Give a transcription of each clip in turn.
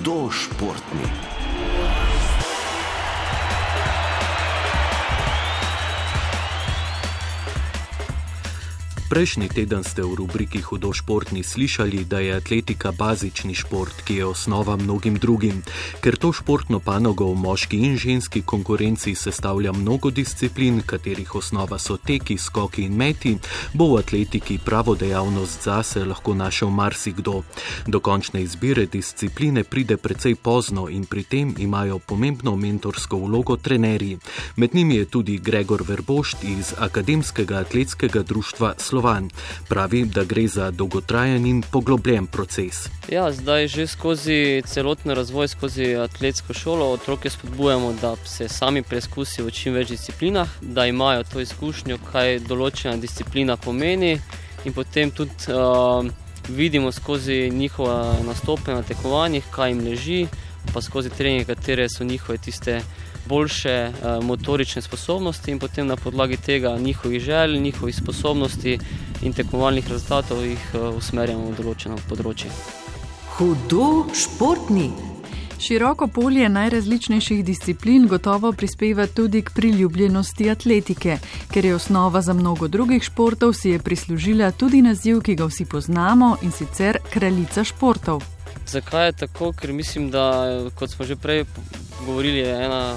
hudo Prejšnji teden ste v rubriki Hudo športni slišali, da je atletika bazični šport, ki je osnova mnogim drugim. Ker to športno panogo v moški in ženski konkurenci sestavlja mnogo disciplin, katerih osnova so teki, skoki in meti, bo v atletiki pravo dejavnost zase lahko našel marsikdo. Do končne izbire discipline pride precej pozno in pri tem imajo pomembno mentorsko vlogo trenerji. Med njimi je tudi Gregor Verbošt iz Akademskega atletskega društva Slovenije. Slovan. Pravi, da gre za dolgotrajen in poglobljen proces. Ja, zdaj že skozi celoten razvoj, skozi atletsko šolo, otroke spodbujamo, da se sami preizkusijo v čim več disciplinah, da imajo to izkušnjo, kaj določena disciplina pomeni, in potem tudi uh, vidimo skozi njihove nastope na tekmovanjih, kaj jim leži, pa skozi treninge, katere so njihove tiste boljše uh, motorične sposobnosti in potem na podlagi tega njihovih želj, njihovih sposobnosti in tekmovalnih rezultatov jih uh, usmerjamo v določeno področje. Hudo športni. Široko polje najrazličnejših disciplin gotovo prispeva tudi k priljubljenosti atletike, ker je osnova za mnogo drugih športov, si je prislužila tudi naziv, ki ga vsi poznamo in sicer kraljica športov. Zakaj je tako? Ker mislim, da kot smo že prej govorili, je ena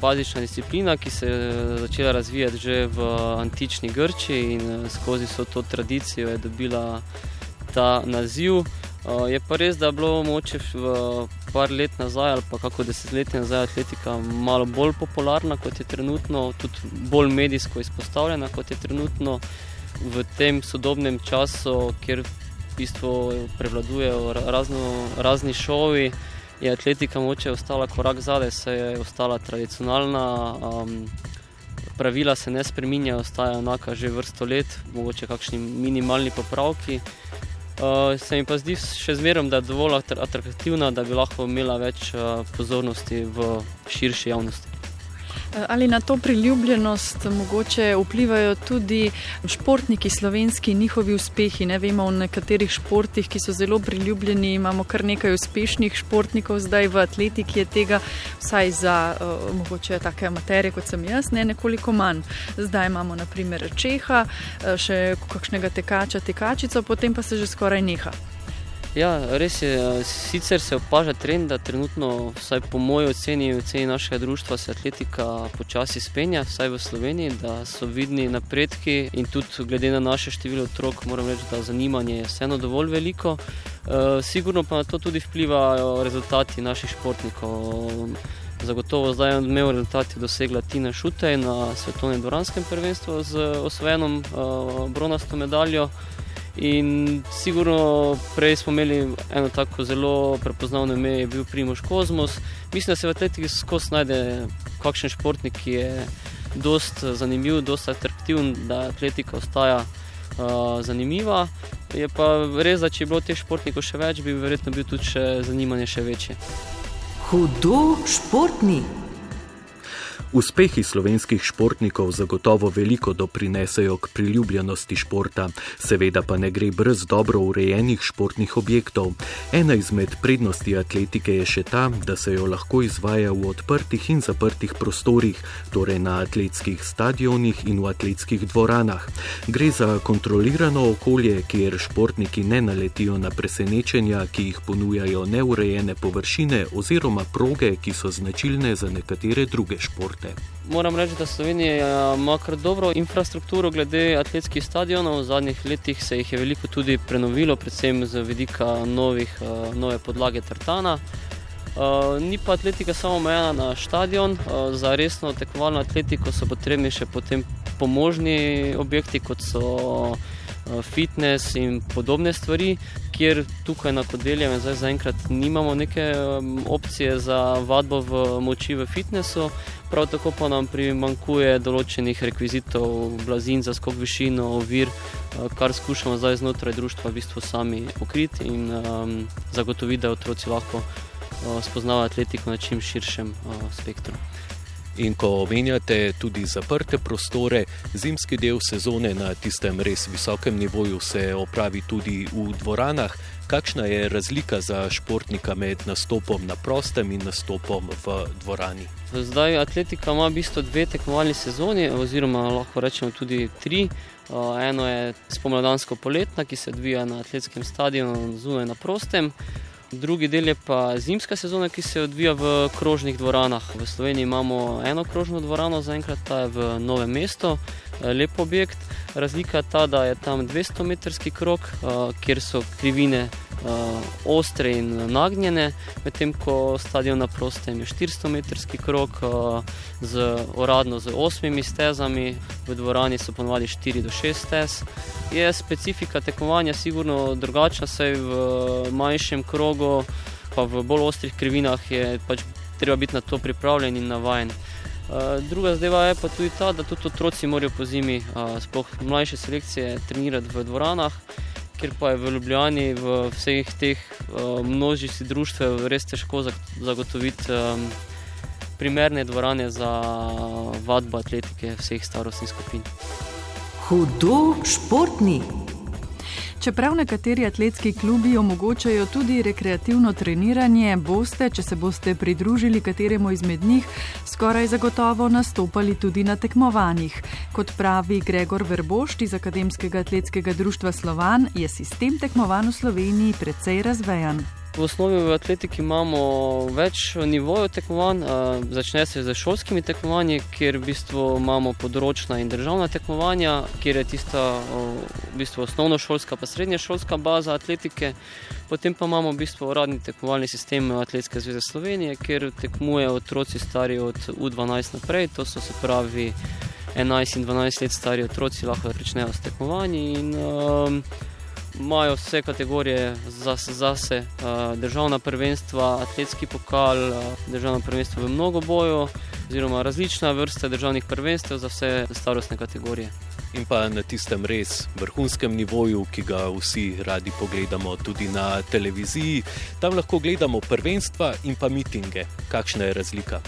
bazična disciplina, ki se je začela razvijati že v antični Grčiji in skozi so to tradicijo je dobila ta naziv. Je pa res, da je bilo moče v par let nazaj ali pa kako desetletje nazaj atletika malo bolj popularna kot je trenutno, tudi bolj medijsko izpostavljena kot je trenutno v tem sodobnem času, kjer v bistvu prevladujejo razno, razni šovi je atletika moče ostala korak zadaj, se je ostala tradicionalna. Um, pravila se ne spreminjajo, ostajajo enaka že vrsto let, mogoče kakšni minimalni popravki. Uh, se mi pa zdi še zmeraj, da je dovolj atraktivna, da bi lahko imela več uh, pozornosti v širši javnosti. Ali na to priljubljenost mogoče vplivajo tudi športniki slovenski, njihovi uspehi? Ne vemo v nekaterih športih, ki so zelo priljubljeni, imamo kar nekaj uspešnih športnikov, zdaj v atletiki je tega, vsaj za uh, mogoče take amaterje kot sem jaz, ne nekoliko manj. Zdaj imamo naprimer Čeha, uh, še kakšnega tekača, tekačico, potem pa se že skoraj neha. Ja, res je. Sicer se opaža trend, da trenutno, vsaj po moji oceni, oceni našega društva, se atletika počasi spenja, vsaj v Sloveniji, da so vidni napredki in tudi glede na naše število otrok, moram reči, da zanimanje je vseeno dovolj veliko. E, sigurno pa na to tudi vplivajo rezultati naših športnikov. Zagotovo zdaj je imel rezultati dosegla Tina Šutej na svetovnem dvoranskem prvenstvu z osvojenom uh, bronasto medaljo. In sigurno prej smo imeli eno tako zelo prepoznavno ime, je bil Primoš Kozmos. Mislim, da se v atletiki skozi najde kakšen športnik, ki je dost zanimiv, dost atraktiven, da atletika ostaja uh, zanimiva. Je pa res, da če bi bilo teh športnikov še več, bi verjetno bil tudi še zanimanje še večje. Hudo športni. Uspehi slovenskih športnikov zagotovo veliko doprinesejo k priljubljenosti športa, seveda pa ne gre brez dobro urejenih športnih objektov. Ena izmed prednosti atletike je še ta, da se jo lahko izvaja v odprtih in zaprtih prostorih, torej na atletskih stadionih in v atletskih dvoranah. Gre za kontrolirano okolje, kjer športniki ne naletijo na presenečenja, ki jih ponujajo neurejene površine oziroma proge, ki so značilne za nekatere druge športe športe. Moram reči, da Slovenija eh, ima kar dobro infrastrukturo glede atletskih stadionov. V zadnjih letih se jih je veliko tudi prenovilo, predvsem z vidika novih, eh, nove podlage Tartana. Uh, ni pa atletika samo omejena na stadion, uh, za resno tekmovalno atletiko so potrebni še potem pomožni objekti, kot so uh, fitness in podobne stvari, kjer tukaj na Kodelju zdaj zaenkrat nimamo neke um, opcije za vadbo v moči v fitnessu, prav tako pa nam primankuje določenih rekvizitov, blazin za skok višino, ovir, uh, kar skušamo zdaj znotraj društva v bistvu sami pokriti in um, zagotoviti, da otroci lahko uh, spoznavajo atletiko na čim širšem uh, spektru. In ko omenjate tudi zaprte prostore, zimski del sezone na tistem res visokem nivoju se opravi tudi v dvoranah. Kakšna je razlika za športnika med nastopom na prostem in nastopom v dvorani? Zdaj atletika ima v bistvu dve tekmovalni sezoni, oziroma lahko rečemo tudi tri. Eno je spomladansko poletna, ki se odvija na atletskem stadionu zunaj na prostem. Drugi del je pa zimska sezona, ki se odvija v krožnih dvoranah. V Sloveniji imamo eno krožno dvorano, zaenkrat ta je v Novem mestu, lep objekt. Razlika je ta, da je tam 200-metrski krok, kjer so krivine ostre in nagnjene, medtem ko stadion na prostem je 400-metrski krok, uh, z, uradno z osmimi stezami, v dvorani so ponovadi 4 do 6 stez. Je specifika tekmovanja sigurno drugačna, saj v manjšem krogu, pa v bolj ostrih krivinah je pač treba biti na to pripravljen in navajen. Druga zadeva je pa tudi ta, da tudi otroci morajo po zimi, sploh mlajše selekcije, trenirati v dvoranah ker pa je v Ljubljani v vseh teh uh, množici društv res težko zagotoviti um, primerne dvorane za vadbo atletike vseh starostnih skupin. Hudo športni. Čeprav nekateri atletski klubi omogočajo tudi rekreativno treniranje, boste, če se boste pridružili kateremu izmed njih, skoraj zagotovo nastopali tudi na tekmovanjih. Kot pravi Gregor Verbošt iz Akademskega atletskega društva Slovan, je sistem tekmovanj v Sloveniji precej razvejan. V osnovi v atletiki imamo več nivojev tekmovanj. Začne se z šolskimi tekmovanji, kjer v bistvu imamo področna in državna tekmovanja, kjer je tista v bistvu osnovno šolska, pa srednja šolska baza atletike. Potem pa imamo v bistvu uradni tekmovalni sistem Atletske zveze Slovenije, kjer tekmujejo otroci stari od U12 naprej, to so se pravi 11 in 12 let stari otroci, lahko začnejo s tekmovanji. In, um, imajo vse kategorije zase, zase državna prvenstva, atletski pokal, državno prvenstvo v mnogoboju, oziroma različna vrsta državnih prvenstev za vse starostne kategorije. In pa na tistem res vrhunskem nivoju, ki ga vsi radi pogledamo tudi na televiziji, tam lahko gledamo prvenstva in pa mitinge. Kakšna je razlika?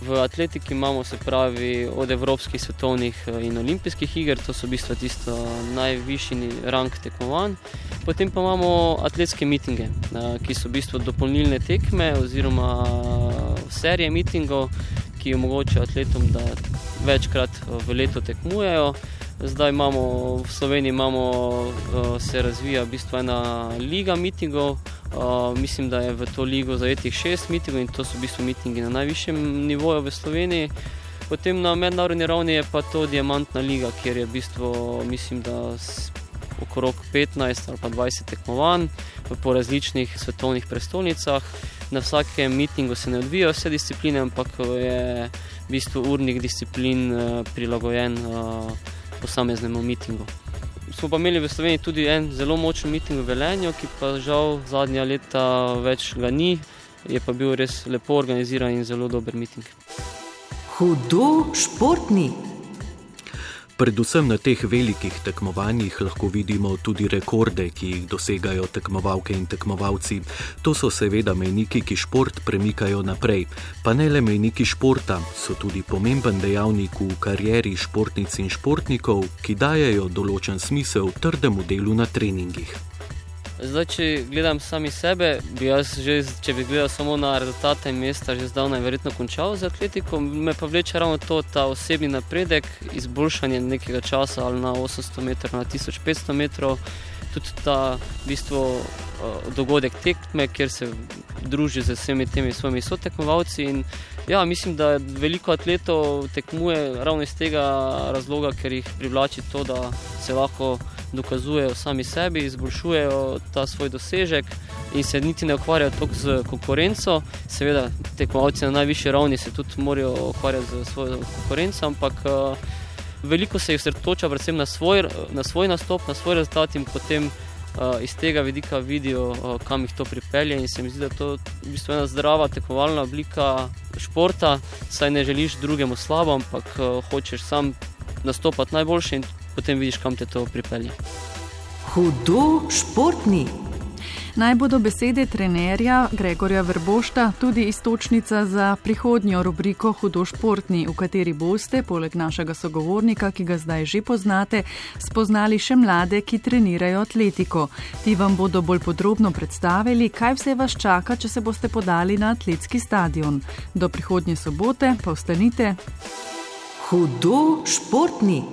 V atletiki imamo se pravi od evropskih, svetovnih eh, in olimpijskih iger, to so v bistvu tisto najvišji rang tekmovanj. Potem pa imamo atletske mitinge, eh, ki so v bistvu dopolnilne tekme oziroma eh, serije mitingov, ki omogočajo atletom, da večkrat v letu tekmujejo. Zdaj imamo v Sloveniji, imamo, se razvija v bistvu ena liga mitingov, Uh, mislim, da je v to ligo zajetih šest mitingov in to so v bistvu mitingi na najvišjem nivoju v Sloveniji. Potem na mednarodni ravni je pa to Diamantna liga, kjer je v bistvu, mislim, da okrog 15 ali pa 20 tekmovanj po različnih svetovnih prestolnicah. Na vsakem mitingu se ne odvijajo vse discipline, ampak je v bistvu urnik disciplin uh, prilagojen uh, posameznemu mitingu smo pa imeli v Sloveniji tudi en zelo močen miting v Velenju, ki pa žal zadnja leta več ga ni, je pa bil res lepo organiziran in zelo dober miting. Hudo športni. Predvsem na teh velikih tekmovanjih lahko vidimo tudi rekorde, ki jih dosegajo tekmovalke in tekmovalci. To so seveda mejniki, ki šport premikajo naprej. Pa ne le mejniki športa, so tudi pomemben dejavnik v karieri športnic in športnikov, ki dajajo določen smisel trdemu delu na treningih. Zdaj, če gledam sami sebe, bi jaz, že, če bi gledal samo na rezultate mesta, že zdavnaj verjetno končal z atletiko. Me pa vleče ravno to, ta osebni napredek, izboljšanje nekega časa ali na 800 metrov, na 1500 metrov. Tudi ta v bistvu, dogodek tekme, kjer se druži z vsemi temi svojimi sotekmovalci. In, ja, mislim, da veliko atletov tekmuje ravno iz tega razloga, ker jih privlači to, da se lahko dokazujejo sami sebi, izboljšujejo ta svoj dosežek in se niti ne ukvarjajo toliko z konkurenco. Seveda, tekmovalci na najvišji ravni se tudi morajo ukvarjati z svojo konkurenco, ampak uh, veliko se jih osredotoča predvsem na svoj, na svoj nastop, na svoj rezultat in potem uh, iz tega vidika vidijo, uh, kam jih to pripelje. In se mi zdi, da je to v bistvu ena zdrava tekmovalna oblika športa, saj ne želiš drugemu slabo, ampak uh, hočeš sam nastopati najboljši in potem vidiš, kam te to pripelje. Hudo športni. Naj bodo besede trenerja Gregorja Verbošta tudi istočnica za prihodnjo rubriko Hudo športni, v kateri boste, poleg našega sogovornika, ki ga zdaj že poznate, spoznali še mlade, ki trenirajo atletiko. Ti vam bodo bolj podrobno predstavili, kaj vse vas čaka, če se boste podali na atletski stadion. Do prihodnje sobote pa ostanite. Hudo športni.